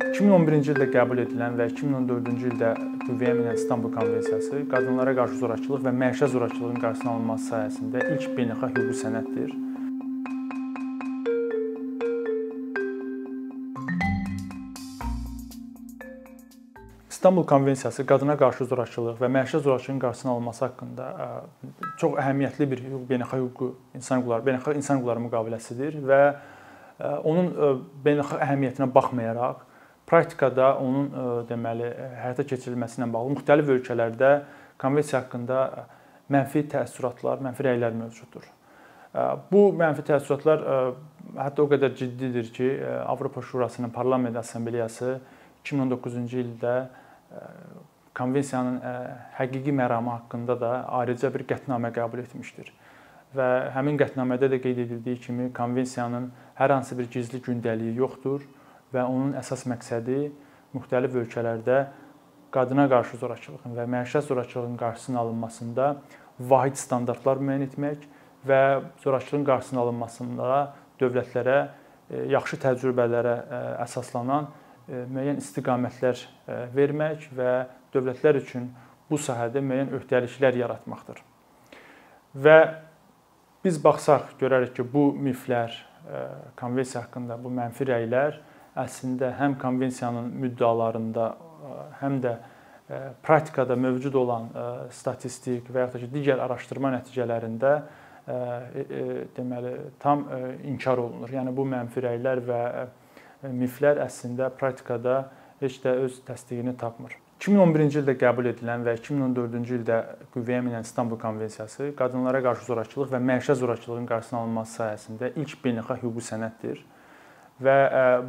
2011-ci ildə qəbul edilən və 2014-cü ildə qüvvəyə minən İstanbul Konvensiyası qadınlara qarşı zorakılıq və məişət zorakılığının qarşısının alınması sahəsində ilk beynəlxalq hüquqi sənəddir. İstanbul Konvensiyası qadına qarşı zorakılıq və məişət zorakılığının qarşısının alınması haqqında çox əhəmiyyətli bir hüquq beynəlxalq hüququ insan hüquqları, beynəlxalq insan hüquqları müqaviləsidir və onun beynəlxalq əhəmiyyətinə baxmayaraq praktikada onun e, deməli e, həyata keçirilməsi ilə bağlı müxtəlif ölkələrdə konvensiya haqqında mənfi təəssüratlar, mənfi rəylər mövcuddur. E, bu mənfi təəssüratlar hətta o qədər ciddidir ki, Avropa Şurasının Parlament Assambleyası 2019-cu ildə konvensiyanın həqiqi məramı haqqında da ayrıca bir qətnamə qəbul etmişdir. Və həmin qətnamədə də qeyd edildiyi kimi konvensiyanın hər hansı bir gizli gündəliyi yoxdur və onun əsas məqsədi müxtəlif ölkələrdə qadına qarşı zorakılığın və məişət zorakılığının qarşısının alınmasında vahid standartlar müəyyən etmək və zorakılığın qarşısının alınmasında dövlətlərə e, yaxşı təcrübələrə e, əsaslanan e, müəyyən istiqamətlər vermək və dövlətlər üçün bu sahədə müəyyən öhdəliklər yaratmaqdır. Və biz baxsaq görərik ki, bu miflər, konvensiya haqqında bu mənfi rəylər əslində həm konvensiyanın müddəalarında, həm də praktikada mövcud olan statistik və ya da ki, digər araşdırma nəticələrində deməli tam inkar olunur. Yəni bu mənfi rəylər və miflər əslində praktikada heç də öz təsdiqini tapmır. 2011-ci ildə qəbul edilən və 2014-cü ildə qüvvəyə minən İstanbul Konvensiyası qadınlara qarşı zorakılıq və məişət zorakılığının qarşısının alınması sahəsində ilk beynəlxalq hüquqi sənəddir və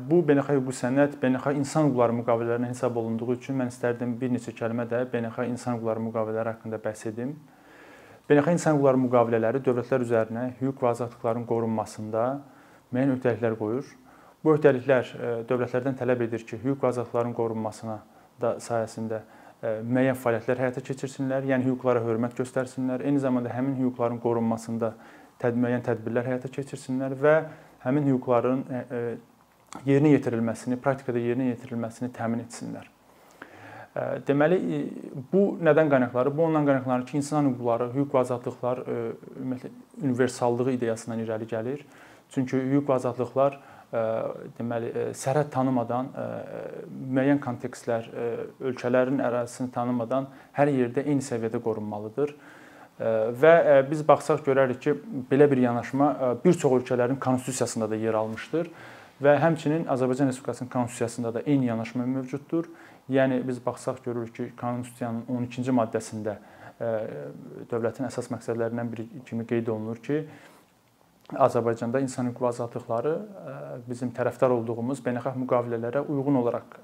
bu beynəlxalq hüquqi sənəd beynəlxalq insan hüquqları müqavilələrinə hesab olunduğu üçün mən istərdim bir neçə kəlmə də beynəlxalq insan hüquqları müqavilələri haqqında bəhs edim. Beynəlxalq insan hüquqları müqavilələri dövlətlər üzərinə hüquq və azadlıqların qorunmasında müəyyən öhdəliklər qoyur. Bu öhdəliklər dövlətlərdən tələb edir ki, hüquq və azadlıqların qorunmasına da sayəsində müəyyən fəaliyyətlər həyata keçirsinlər, yəni hüquqlara hörmət göstərsinlər, eyni zamanda həmin hüquqların qorunmasında müəyyən tədbirlər həyata keçirsinlər və həmin hüquqların e, e, yerinə yetirilməsini, praktikada yerinə yetirilməsini təmin etsinlər. E, deməli bu nədən qaynaqlanır? Bu ondan qaynaqlanır ki, insan hüquqları, hüquq və azadlıqlar ümumiyyətlə universallığı ideyasından irəli gəlir. Çünki hüquq və azadlıqlar deməli sərhəd tanımadan müəyyən kontekstlər, ölkələrin ərazisini tanımadan hər yerdə eyni səviyyədə qorunmalıdır və biz baxsaq görərik ki, belə bir yanaşma bir çox ölkələrin konstitusiyasında da yer almışdır və həmçinin Azərbaycan Respublikasının konstitusiyasında da eyni yanaşma mövcuddur. Yəni biz baxsaq görürük ki, konstitusiyanın 12-ci maddəsində dövlətin əsas məqsədlərindən biri kimi qeyd olunur ki, Azərbaycanda insan hüquq və azadlıqları bizim tərəfdar olduğumuz beynəlxalq müqavilələrə uyğun olaraq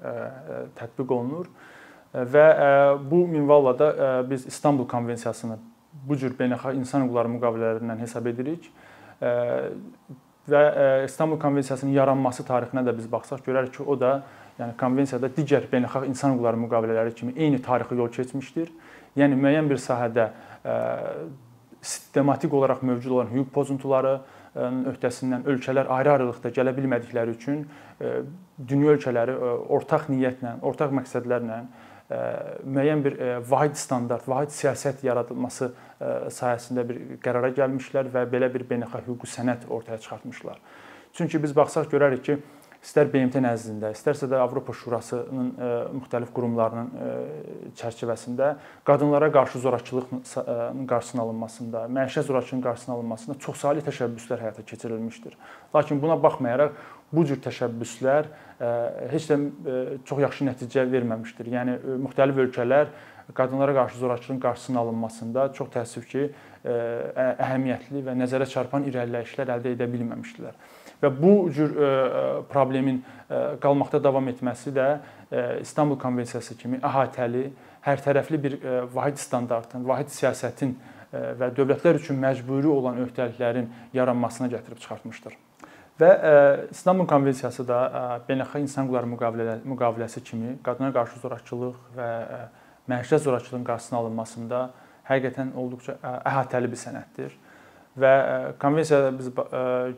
tətbiq olunur və bu minvalla da biz İstanbul Konvensiyasını bu cür beynəlxalq insan hüquqları müqavilələrindən hesab edirik. Və İstanbul Konvensiyasının yaranması tarixinə də biz baxsaq görərik ki, o da yəni konvensiyada digər beynəlxalq insan hüquqları müqavilələri kimi eyni tarixi yol keçmişdir. Yəni müəyyən bir sahədə sistematik olaraq mövcud olan hüquq pozuntuları öhdəsindən ölkələr ayrı-ayrılıqda gələ bilmədikləri üçün dünya ölkələri ortaq niyyətlə, ortaq məqsədlərlə müəyyən bir vahid standart, vahid siyasət yaradılması sayəsində bir qərara gəlmişlər və belə bir beynəlxalq hüquqi sənəd ortaya çıxartmışlar. Çünki biz baxsaq görərik ki, istər BMT nəzdində, istərsə də Avropa Şurasının müxtəlif qurumlarının çərçivəsində qadınlara qarşı zorakılığın qarşısının alınmasında, məişət zorakılığının qarşısının alınmasında çoxsaylı təşəbbüslər həyata keçirilmişdir. Lakin buna baxmayaraq bu cür təşəbbüslər heç də çox yaxşı nəticə verməmişdir. Yəni müxtəlif ölkələr qadınlara qarşı zorakılığın qarşısının alınmasında çox təəssüf ki, əhəmiyyətli və nəzərə çarpan irəliləyişlər əldə edə bilməmişdilər. Və bu cür problemin qalmaqda davam etməsi də İstanbul Konvensiyası kimi əhatəli, hərtərəfli bir vahid standartın, vahid siyasətin və dövlətlər üçün məcburi olan öhdəliklərin yaranmasına gətirib çıxartmışdır. Və İstanbul Konvensiyası da beynəlxalq insan hüquqları müqaviləsi kimi qadına qarşı zorakılıq və məişət zorakılığının qarşısının alınmasında həqiqətən olduqca əhatəli bir sənəddir. Və konvensiyada biz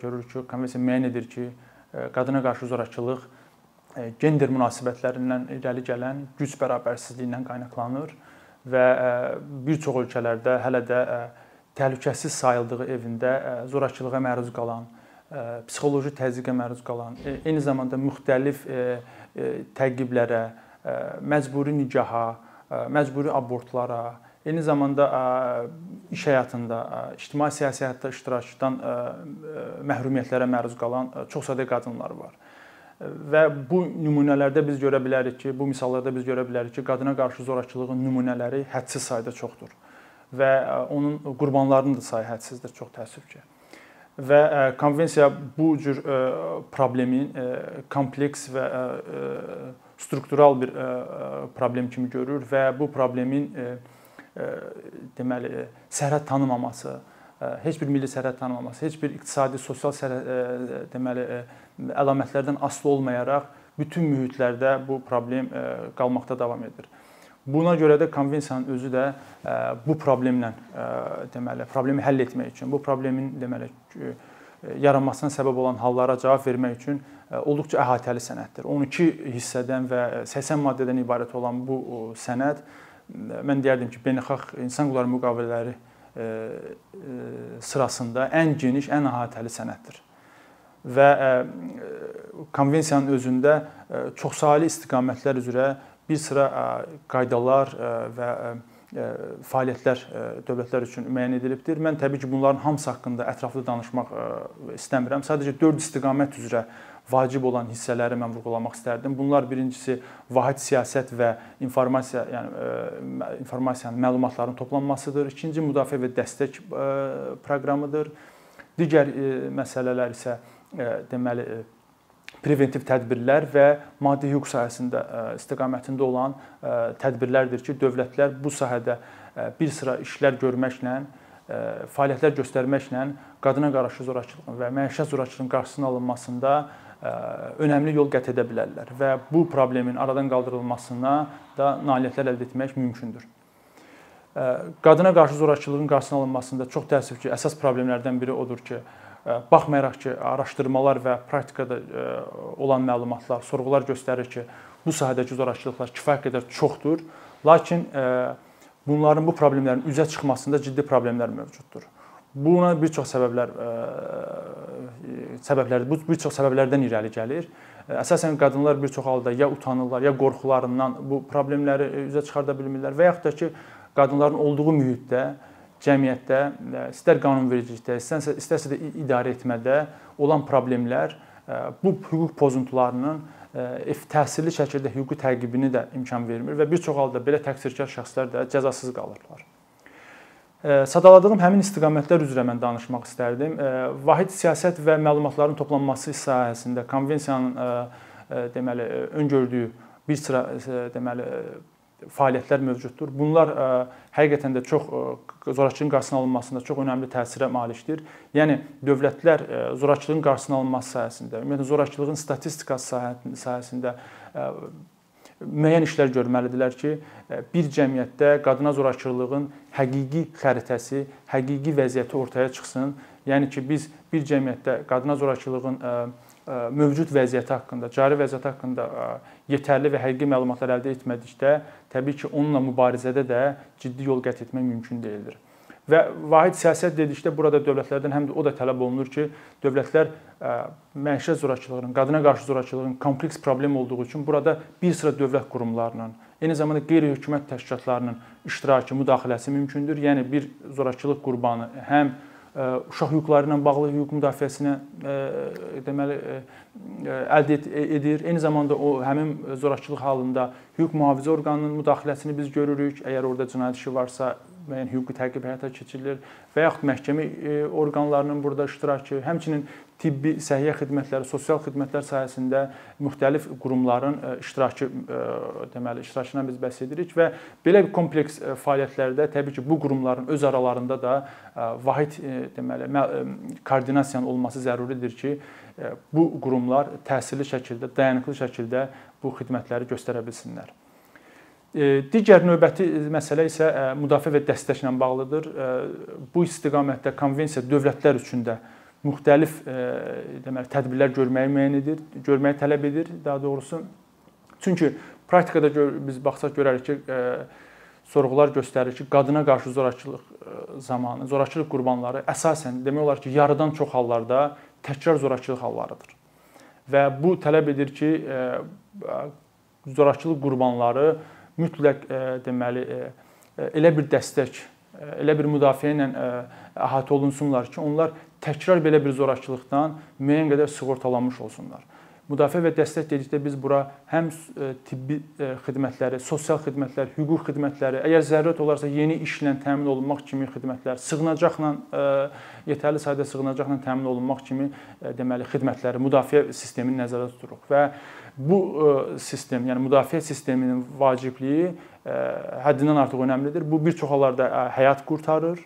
görürük ki, konvensiya müəyyən edir ki, qadına qarşı zorakılıq gender münasibətlərindən irəli gələn güc bərabərsizliyindən qaynaqlanır və bir çox ölkələrdə hələ də təhlükəsiz sayıldığı evində zorakılığa məruz qalan, psixoloji təzyiqə məruz qalan, eyni zamanda müxtəlif təqiblərə, məcburi nikaha, məcburi abortlara, eyni zamanda iş həyatında, ictimai siyasi həyatda iştirakdan məhrumiyyətlərə məruz qalan çox sayda qadınlar var. Və bu nümunələrdə biz görə bilərik ki, bu misallarda biz görə bilərik ki, qadına qarşı zorakılığın nümunələri hədsiz sayda çoxdur və onun qurbanlarının da sayı hədsizdir, çox təəssüf ki. Və konvensiya bu cür problemin kompleks və struktural bir problem kimi görür və bu problemin deməli sərhəd tanımaması, heç bir milli sərhəd tanımaması, heç bir iqtisadi, sosial sərhəd deməli əlamətlərdən asılı olmayaraq bütün mühitlərdə bu problem qalmaqda davam edir. Buna görə də konvensiyanın özü də bu problemlə deməli problemi həll etmək üçün, bu problemin deməli yaranmasına səbəb olan hallara cavab vermək üçün olduqca əhatəli sənəddir. 12 hissədən və 80 maddədən ibarət olan bu sənəd mən deyərdim ki, beynəlxalq insan hüquqları müqavilələri sırasında ən geniş, ən əhatəli sənəddir və konvensiyanın özündə çoxsaylı istiqamətlər üzrə bir sıra qaydalar və fəaliyyətlər dövlətlər üçün müəyyən edilibdir. Mən təbii ki, bunların hamısı haqqında ətraflı danışmaq istəmirəm. Sadəcə 4 istiqamət üzrə vacib olan hissələri mən vurğulamaq istərdim. Bunlar birincisi vahid siyasət və informasiya, yəni informasiyanın, məlumatların toplanmasıdır. İkinci müdafiə və dəstək proqramıdır. Digər məsələlər isə deməli preventiv tədbirlər və maddi hüquq sahəsində istiqamətində olan tədbirlərdir ki, dövlətlər bu sahədə bir sıra işlər görməklə, fəaliyyətlər göstərməklə qadına qarşı zorakılığın və məişət zorakılığının qarşısının alınmasında önəmli yol qət edə bilərlər və bu problemin aradan qaldırılmasına da nailiyyətlər əldə etmək mümkündür. Qadına qarşı zorakılığın qarşısının alınmasında çox təəssüf ki, əsas problemlərdən biri odur ki, baxmayaraq ki, araşdırmalar və praktikada olan məlumatlar, sorğular göstərir ki, bu sahədəki zorakılıqlar kifayət qədər çoxdur, lakin bunların bu problemlərin üzə çıxmasında ciddi problemlər mövcuddur. Buna bir çox səbəblər səbəblər bu bir çox səbəblərdən irəli gəlir. Əsasən qadınlar bir çox halda ya utanırlar, ya qorxularından bu problemləri üzə çıxarda bilmirlər və yaxud da ki, qadınların olduğu mühitdə cəmiyyətdə istər qanunvericilikdə, istərsə də idarə etmədə olan problemlər bu hüquq pozuntularının təsirli şəkildə hüquqi təqibini də imkan vermir və bir çox halda belə təqsirkar şəxslər də cəzasız qalırlar. Sadaladığım həmin istiqamətlər üzrə mən danışmaq istərdim. Vahid siyasət və məlumatların toplanması sahəsində konvensiyanın deməli öngördüyü bir sıra deməli fəaliyyətlər mövcuddur. Bunlar e, həqiqətən də çox e, zorakılığın qarşısının alınmasında çox önəmli təsirə malikdir. Yəni dövlətlər e, zorakılığın qarşısının alınması sahəsində, ümumiyyətlə zorakılığın statistikası sahəsində müəyyən işlər görməlidirlər ki, bir cəmiyyətdə qadına zorakılığın həqiqi xəritəsi, həqiqi vəziyyəti ortaya çıxsın. Yəni ki, biz bir cəmiyyətdə qadına zorakılığın mövcud vəziyyəti haqqında, cari vəziyyət haqqında yetərli və həqiqi məlumatlar əldə etmədikdə, təbii ki, onunla mübarizədə də ciddi yol qət etmək mümkün deyildir. Və vahid siyasət dedikdə burada dövlətlərdən həm də o da tələb olunur ki, dövlətlər məişət zorakılığının, qadına qarşı zorakılığın kompleks problem olduğu üçün burada bir sıra dövlət qurumlarının, eyni zamanda qeyri-hökumət təşkilatlarının iştirakı, müdaxiləsi mümkündür. Yəni bir zorakılıq qurbanı həm uşaq hüquqları ilə bağlı hüquq müdafiəsinə deməli əldə edir. Eyni zamanda o həmin zorakılıq halında hüquq mühafizə orqanının müdaxiləsini biz görürük. Əgər orada cinayət işi varsa, müəyyən hüquqi təqib həyata keçirilir və yaxud məhkəmə orqanlarının burada iştirakı, həmçinin tibbi səhiyyə xidmətləri, sosial xidmətlər sahəsində müxtəlif qurumların iştirakı deməli iştirakından biz bəhs edirik və belə bir kompleks fəaliyyətlərdə təbii ki, bu qurumların öz aralarında da vahid deməli koordinasiyanın olması zəruridir ki, bu qurumlar təsirli şəkildə, dayanıqlı şəkildə bu xidmətləri göstərə bilsinlər. Digər növbəti məsələ isə müdafiə və dəstəklə bağlıdır. Bu istiqamətdə konvensiya dövlətlər üçün də müxtəlif deməli tədbirlər görməyi müəyyən edir, görməyi tələb edir daha doğrusu. Çünki praktikada biz baxsaq görərik ki, sorğular göstərir ki, qadına qarşı zorakılıq zamanı zorakılıq qurbanları əsasən demək olar ki, yarıdan çox hallarda təkrar zorakılıq hallarıdır. Və bu tələb edir ki, zorakılıq qurbanları mütləq deməli elə bir dəstək, elə bir müdafiə ilə əhatə olunsunlar ki, onlar təkrar belə bir zorakılıqdan müəyyən qədər sığortalanmış olsunlar. Müdafiə və dəstək dedikdə biz bura həm e, tibbi e, xidmətləri, sosial xidmətlər, hüquq xidmətləri, əgər zərurət olarsa yeni işlə təmin olunmaq kimi xidmətlər, sığınacaqla e, yetərli sayda sığınacaqla təmin olunmaq kimi deməli xidmətləri, müdafiə sistemini nəzərdə tuturuq və bu sistem, yəni müdafiə sisteminin vacibliyi həddindən artıq önəmlidir. Bu bir çox hallarda həyat qurtarır.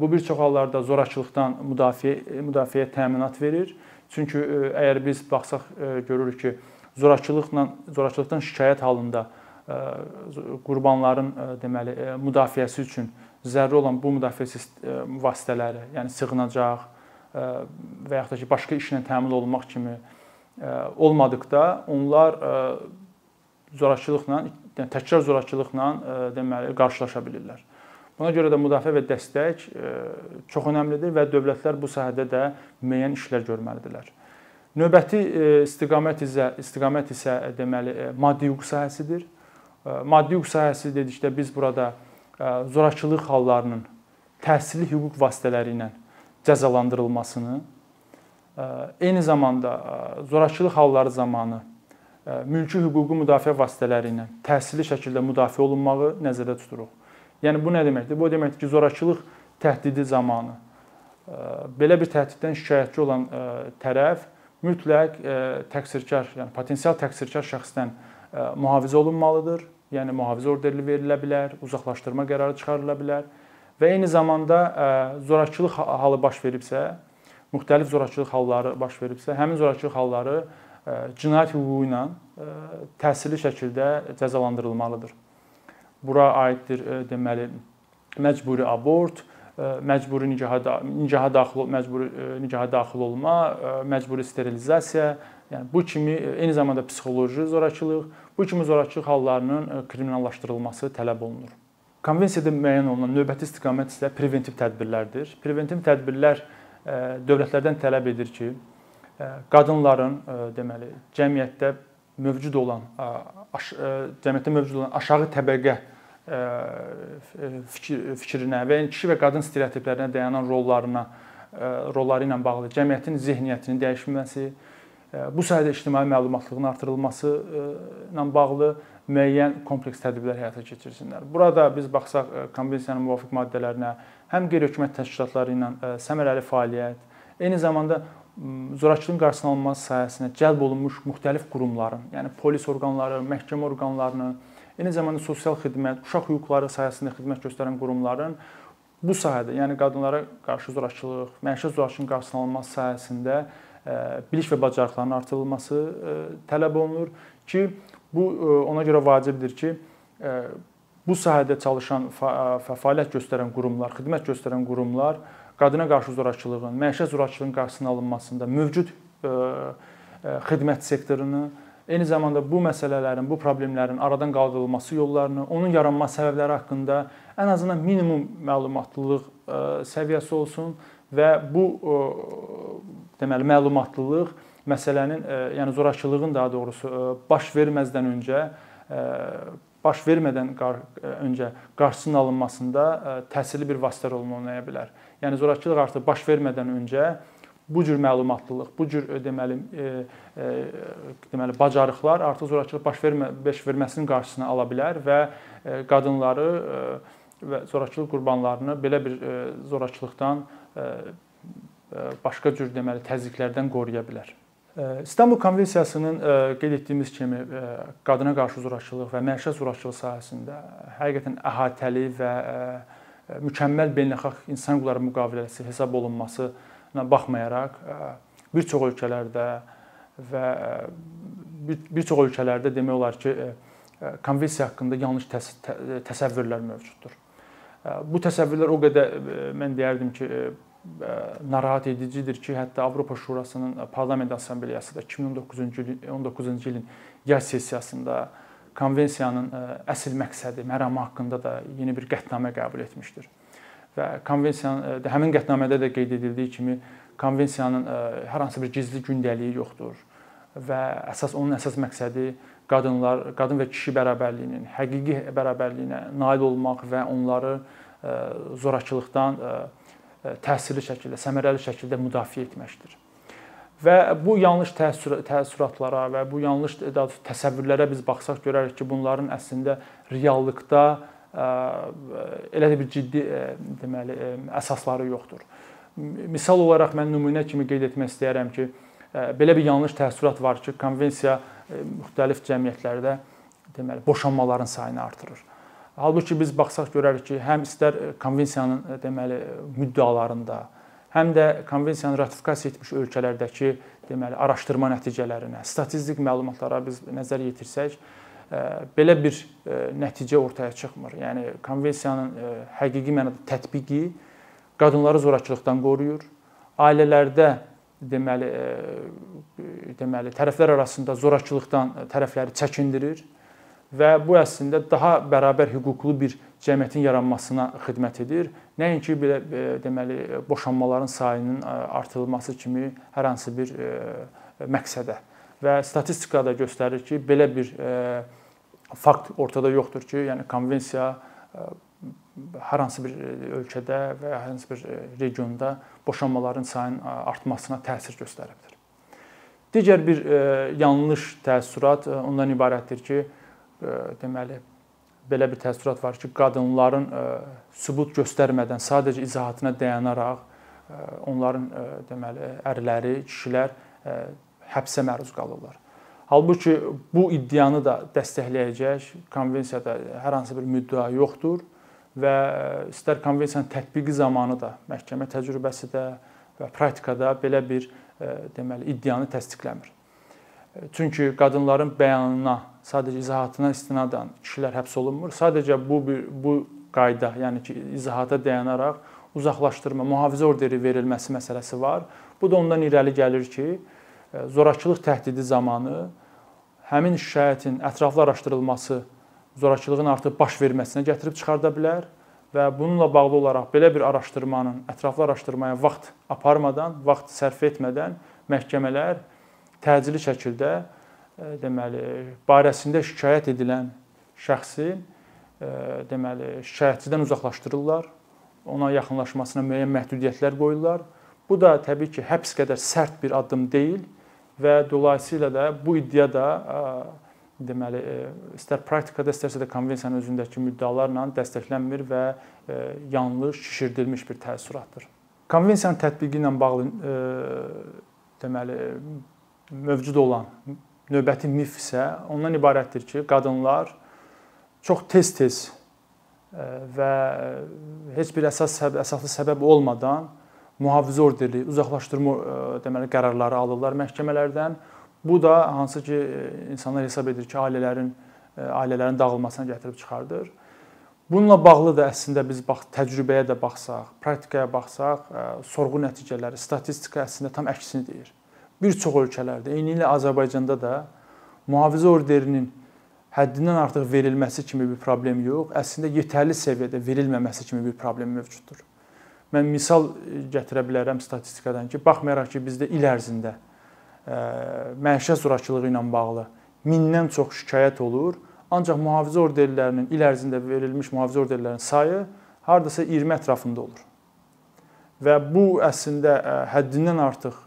Bu bir çox hallarda zorakılıqdan müdafiə müdafiəyə təminat verir Çünki e, əgər biz baxsaq e, görürük ki, zorakılıqla zorakılıqdan şikayət halında e, qurbanların deməli müdafiəsi üçün zəruri olan bu müdafiə vasitələri, yəni sığınacaq və yaxud da ki, başqa işlə təmin olunmaq kimi olmadıkda onlar zorakılıqla, yəni təkrar zorakılıqla deməli qarşılaşa bilirlər. Buna görə də müdafiə və dəstək çox əhəmilidir və dövlətlər bu sahədə də müəyyən işlər görməlidirlər. Növbəti istiqamət isə istiqamət isə deməli maddi hüquq sahəsidir. Maddi hüquq sahəsi dedikdə biz burada zorakılıq hallarının təhsili hüquq vasitələri ilə cəzalandırılmasını, eyni zamanda zorakılıq halları zamanı mülki hüquqi müdafiə vasitələri ilə təhsili şəkildə müdafiə olunmağı nəzərdə tuturuq. Yəni bu nə deməkdir? Bu deməkdir ki, zorakılıq təhdidi zamanı e, belə bir təhdiddən şikayətçi olan e, tərəf mütləq e, təqsirkar, yəni potensial təqsirkar şəxsdən mühafizə olunmalıdır. Yəni mühafizə orderi verilə bilər, uzaqlaşdırma qərarı çıxarıla bilər və eyni zamanda zorakılıq halı baş veribsə, müxtəlif zorakılıq halları baş veribsə, həmin zorakılıq halları cinayət hüququ ilə təhsili şəkildə cəzalandırılmalıdır bura aiddir e, deməli məcburi abort, e, məcburi nicaha nicaha daxil məcburi e, nicaha daxil olma, məcburi sterilizasiya, yəni bu kimi eyni zamanda psixoloji zorakılıq, bu kimi zorakılıq hallarının kriminallaşdırılması tələb olunur. Konvensiyada müəyyən olunan növbəti istiqamət isə preventiv tədbirlərdir. Preventiv tədbirlər dövlətlərdən tələb edir ki, qadınların deməli cəmiyyətdə mövcud olan cəmiyyətdə mövcud olan aşağı təbəqə fikir, fikrinə və ya kişi və qadın stereotiplərinə dayanan rollarına rolları ilə bağlı cəmiyyətin zehniyyətinin dəyişməsi, bu sahədə ictimai məlumatlığın artırılması ilə bağlı müəyyən kompleks tədbirlər həyata keçirsinlər. Burada biz baxsaq konvensiyanın müvafiq maddələrinə, həm qeyri-hökumət təşkilatları ilə səmərəli fəaliyyət, eyni zamanda zorakılığın qarşısının alınması sahəsinə cəlb olunmuş müxtəlif qurumların, yəni polis orqanları, məhkəmə orqanlarını, eyni zamanda sosial xidmət, uşaq hüquqları sahəsində xidmət göstərən qurumların bu sahədə, yəni qadınlara qarşı zorakılıq, məişət zorakılığının qarşısının alınması sahəsində e, bilik və bacarıqlarının artırılması e, tələb olunur ki, bu e, ona görə vacibdir ki, bu sahədə çalışan fəaliyyət göstərən qurumlar, xidmət göstərən qurumlar qadına qarşı zorakılığın, məişət zorakılığının qarşısının alınmasında mövcud xidmət sektorunu Eyni zamanda bu məsələlərin, bu problemlərin aradan qaldırılması yollarını, onun yaranma səbəbləri haqqında ən azından minimum məlumatlılıq səviyyəsi olsun və bu deməli məlumatlılıq məsələnin, yəni zorakılığın daha doğrusu baş verməzdən öncə baş vermədən öncə qarşısının alınmasında təsirli bir vasitə rolunu oynaya bilər. Yəni zorakılıq artıq baş vermədən öncə bu cür məlumatlılıq, bu cür deməli e, e, deməli bacarıqlar artıq zorakılıq baş vermə baş verməsinin qarşısını ala bilər və e, qadınları e, və zorakılıq qurbanlarını belə bir e, zorakılıqdan e başqa cür deməli təzyiqlərdən qoruya bilər. E, İstanbul Konvensiyasının qeyd etdiyimiz kimi qadına qarşı zorakılıq və məişət zorakılığı sahəsində həqiqətən əhatəli və mükəmməl beynəlxalq insan hüquqları müqaviləsi hesab olunması baxmayaraq bir çox ölkələrdə və bir çox ölkələrdə demək olar ki, konvensiya haqqında yanlış təsəvvürlər mövcuddur. Bu təsəvvürlər o qədər mən deyərdim ki, narahat edicidir ki, hətta Avropa Şurasının Parlament Assambleyası da 2019-cu ilin 19-cu ilin yay sessiyasında konvensiyanın əsl məqsədi, məramı haqqında da yeni bir qətnamə qəbul etmişdir. Və konvensiyanın həmin qətnamədə də qeyd edildiyi kimi konvensiyanın hər hansı bir gizli gündəliyi yoxdur və əsas onun əsas məqsədi qadınlar, qadın və kişi bərabərliyinin, həqiqi bərabərliyinə nail olmaq və onları zorakılıqdan təsirli şəkildə, səmərəli şəkildə müdafiə etməkdir. Və bu yanlış təəssür təəssüratlara və bu yanlış daha doğrusu təsəvvürlərə biz baxsaq görərik ki, bunların əslində reallıqda elə də bir ciddi deməli əsasları yoxdur. Misal olaraq mən nümunə kimi qeyd etmək istəyirəm ki, belə bir yanlış təəssürat var ki, konvensiya müxtəlif cəmiyyətlərdə deməli boşanmaların sayını artırır. Halbuki biz baxsaq görərik ki, həm istər konvensiyanın deməli müddəalarında, həm də konvensiyanı ratifikasiya etmiş ölkələrdəki deməli araşdırma nəticələrinə, statistik məlumatlara biz nəzər yetirsək, belə bir nəticə ortaya çıxmır. Yəni konvensiyanın həqiqi mənada tətbiqi qadınları zorakılıqdan qoruyur. Ailələrdə deməli deməli tərəflər arasında zorakılıqdan tərəfləri çəkindirir və bu əslində daha bərabər hüquqlu bir cəmiyyətin yaranmasına xidmət edir. Nəinki belə e, deməli boşanmaların sayının e, artırılması kimi hər hansı bir e, məqsədə. Və statistika da göstərir ki, belə bir fakt ortada yoxdur ki, yəni konvensiya hər hansı bir ölkədə və hər hansı bir regionda boşanmaların sayının artmasına təsir göstəribdir. Digər bir yanlış təəssürat ondan ibarətdir ki, deməli belə bir təəssürat var ki, qadınların sübut göstərmədən sadəcə izahatına dayanaraq onların deməli ərləri, kişilər həbsə məruz qalırlar. Halbuki bu iddianı da dəstəkləyəcək konvensiyada hər hansı bir müddəa yoxdur və istər konvensiyanın tətbiqi zamanı da məhkəmə təcrübəsi də və praktikada belə bir deməli iddianı təsdiqləmir. Çünki qadınların bəyanına, sadəcə izahatına istinadən kişilər həbs olunmur. Sadəcə bu bir bu qayda, yəni ki, izahata dayanaraq uzaqlaşdırma, mühafizə orderi verilməsi məsələsi var. Bu da ondan irəli gəlir ki, e, zorakılıq təhdidi zamanı həmin şikayətin ətraflı araşdırılması zorakılığın artıq baş verməsinə gətirib çıxarda bilər və bununla bağlı olaraq belə bir araşdırmanın ətraflı araşdırmaya vaxt aparmadan, vaxt sərf etmədən məhkəmələr təcili şəkildə deməli barəsində şikayət edilən şəxsi deməli şikayətçidən uzaqlaşdırırlar. Ona yaxınlaşmasına müəyyən məhdudiyyətlər qoyurlar. Bu da təbii ki, həbs qədər sərt bir addım deyil və dolayısıyla da bu iddia da deməli istər praktikada, istərsə də konvensiyanın özündəki müddəalarla dəstəklənmir və yanlış, şişirdilmiş bir təəssüratdır. Konvensiyanın tətbiqi ilə bağlı deməli mövcud olan növbəti mif isə ondan ibarətdir ki, qadınlar çox tez-tez e, və heç bir əsas səbəb, əsaslı səbəb olmadan mühafizə orderli uzaqlaşdırma e, deməli qərarları alırlar məhkəmələrdən. Bu da hansı ki insanlar hesab edir ki, ailələrin e, ailələrin dağılmasına gətirib çıxardır. Bununla bağlı da əslində biz bax təcrübəyə də baxsaq, praktikaya baxsaq, sorğu nəticələri, statistika əslində tam əksini deyir bir çox ölkələrdə, eynilə Azərbaycanda da mühafizə orderinin həddindən artıq verilməsi kimi bir problem yox, əslində yetərli səviyyədə verilməməsi kimi bir problem mövcuddur. Mən misal gətirə bilərəm statistikadan ki, baxmayaraq ki, bizdə il ərzində məişət zorakılığı ilə bağlı mindən çox şikayət olur, ancaq mühafizə orderlərinin il ərzində verilmiş mühafizə orderlərinin sayı hardasa 20 ətrafında olur. Və bu əslində həddindən artıq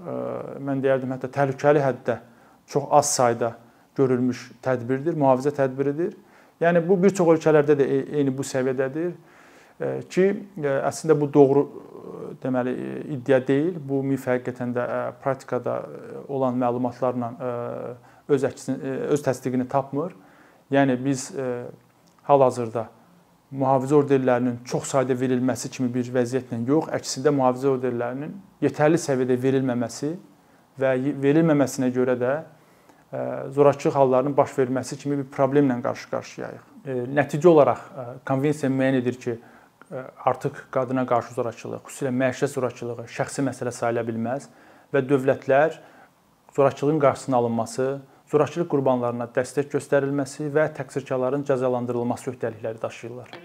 mən deyərdim hətta təhlükəli həddə çox az sayda görülmüş tədbirdir, mühafizə tədbiridir. Yəni bu bir çox ölkələrdə də e, eyni bu səviyyədədir ki, əslində bu doğru deməli iddia deyil. Bu mif həqiqətən də praktikada olan məlumatlarla öz əksini öz təsdiqini tapmır. Yəni biz hal-hazırda mühafizə orderlərinin çox sayda verilməsi kimi bir vəziyyətlə yox, əksində mühafizə orderlərinin yetərli səviyyədə verilməməsi və verilməməsinə görə də e, zorakılıq hallarının baş verməsi kimi bir problemlə qarşı-qarşıyayıq. E, nəticə olaraq e, konvensiya müəyyən edir ki, artıq qadına qarşı zorakılıq, xüsusilə məişət zorakılığı şəxsi məsələ sayıla bilməz və dövlətlər zorakılığın qarşısının alınması, zorakılıq qurbanlarına dəstək göstərilməsi və təqsirkarların cəzalandırılması öhdəlikləri daşıyırlar.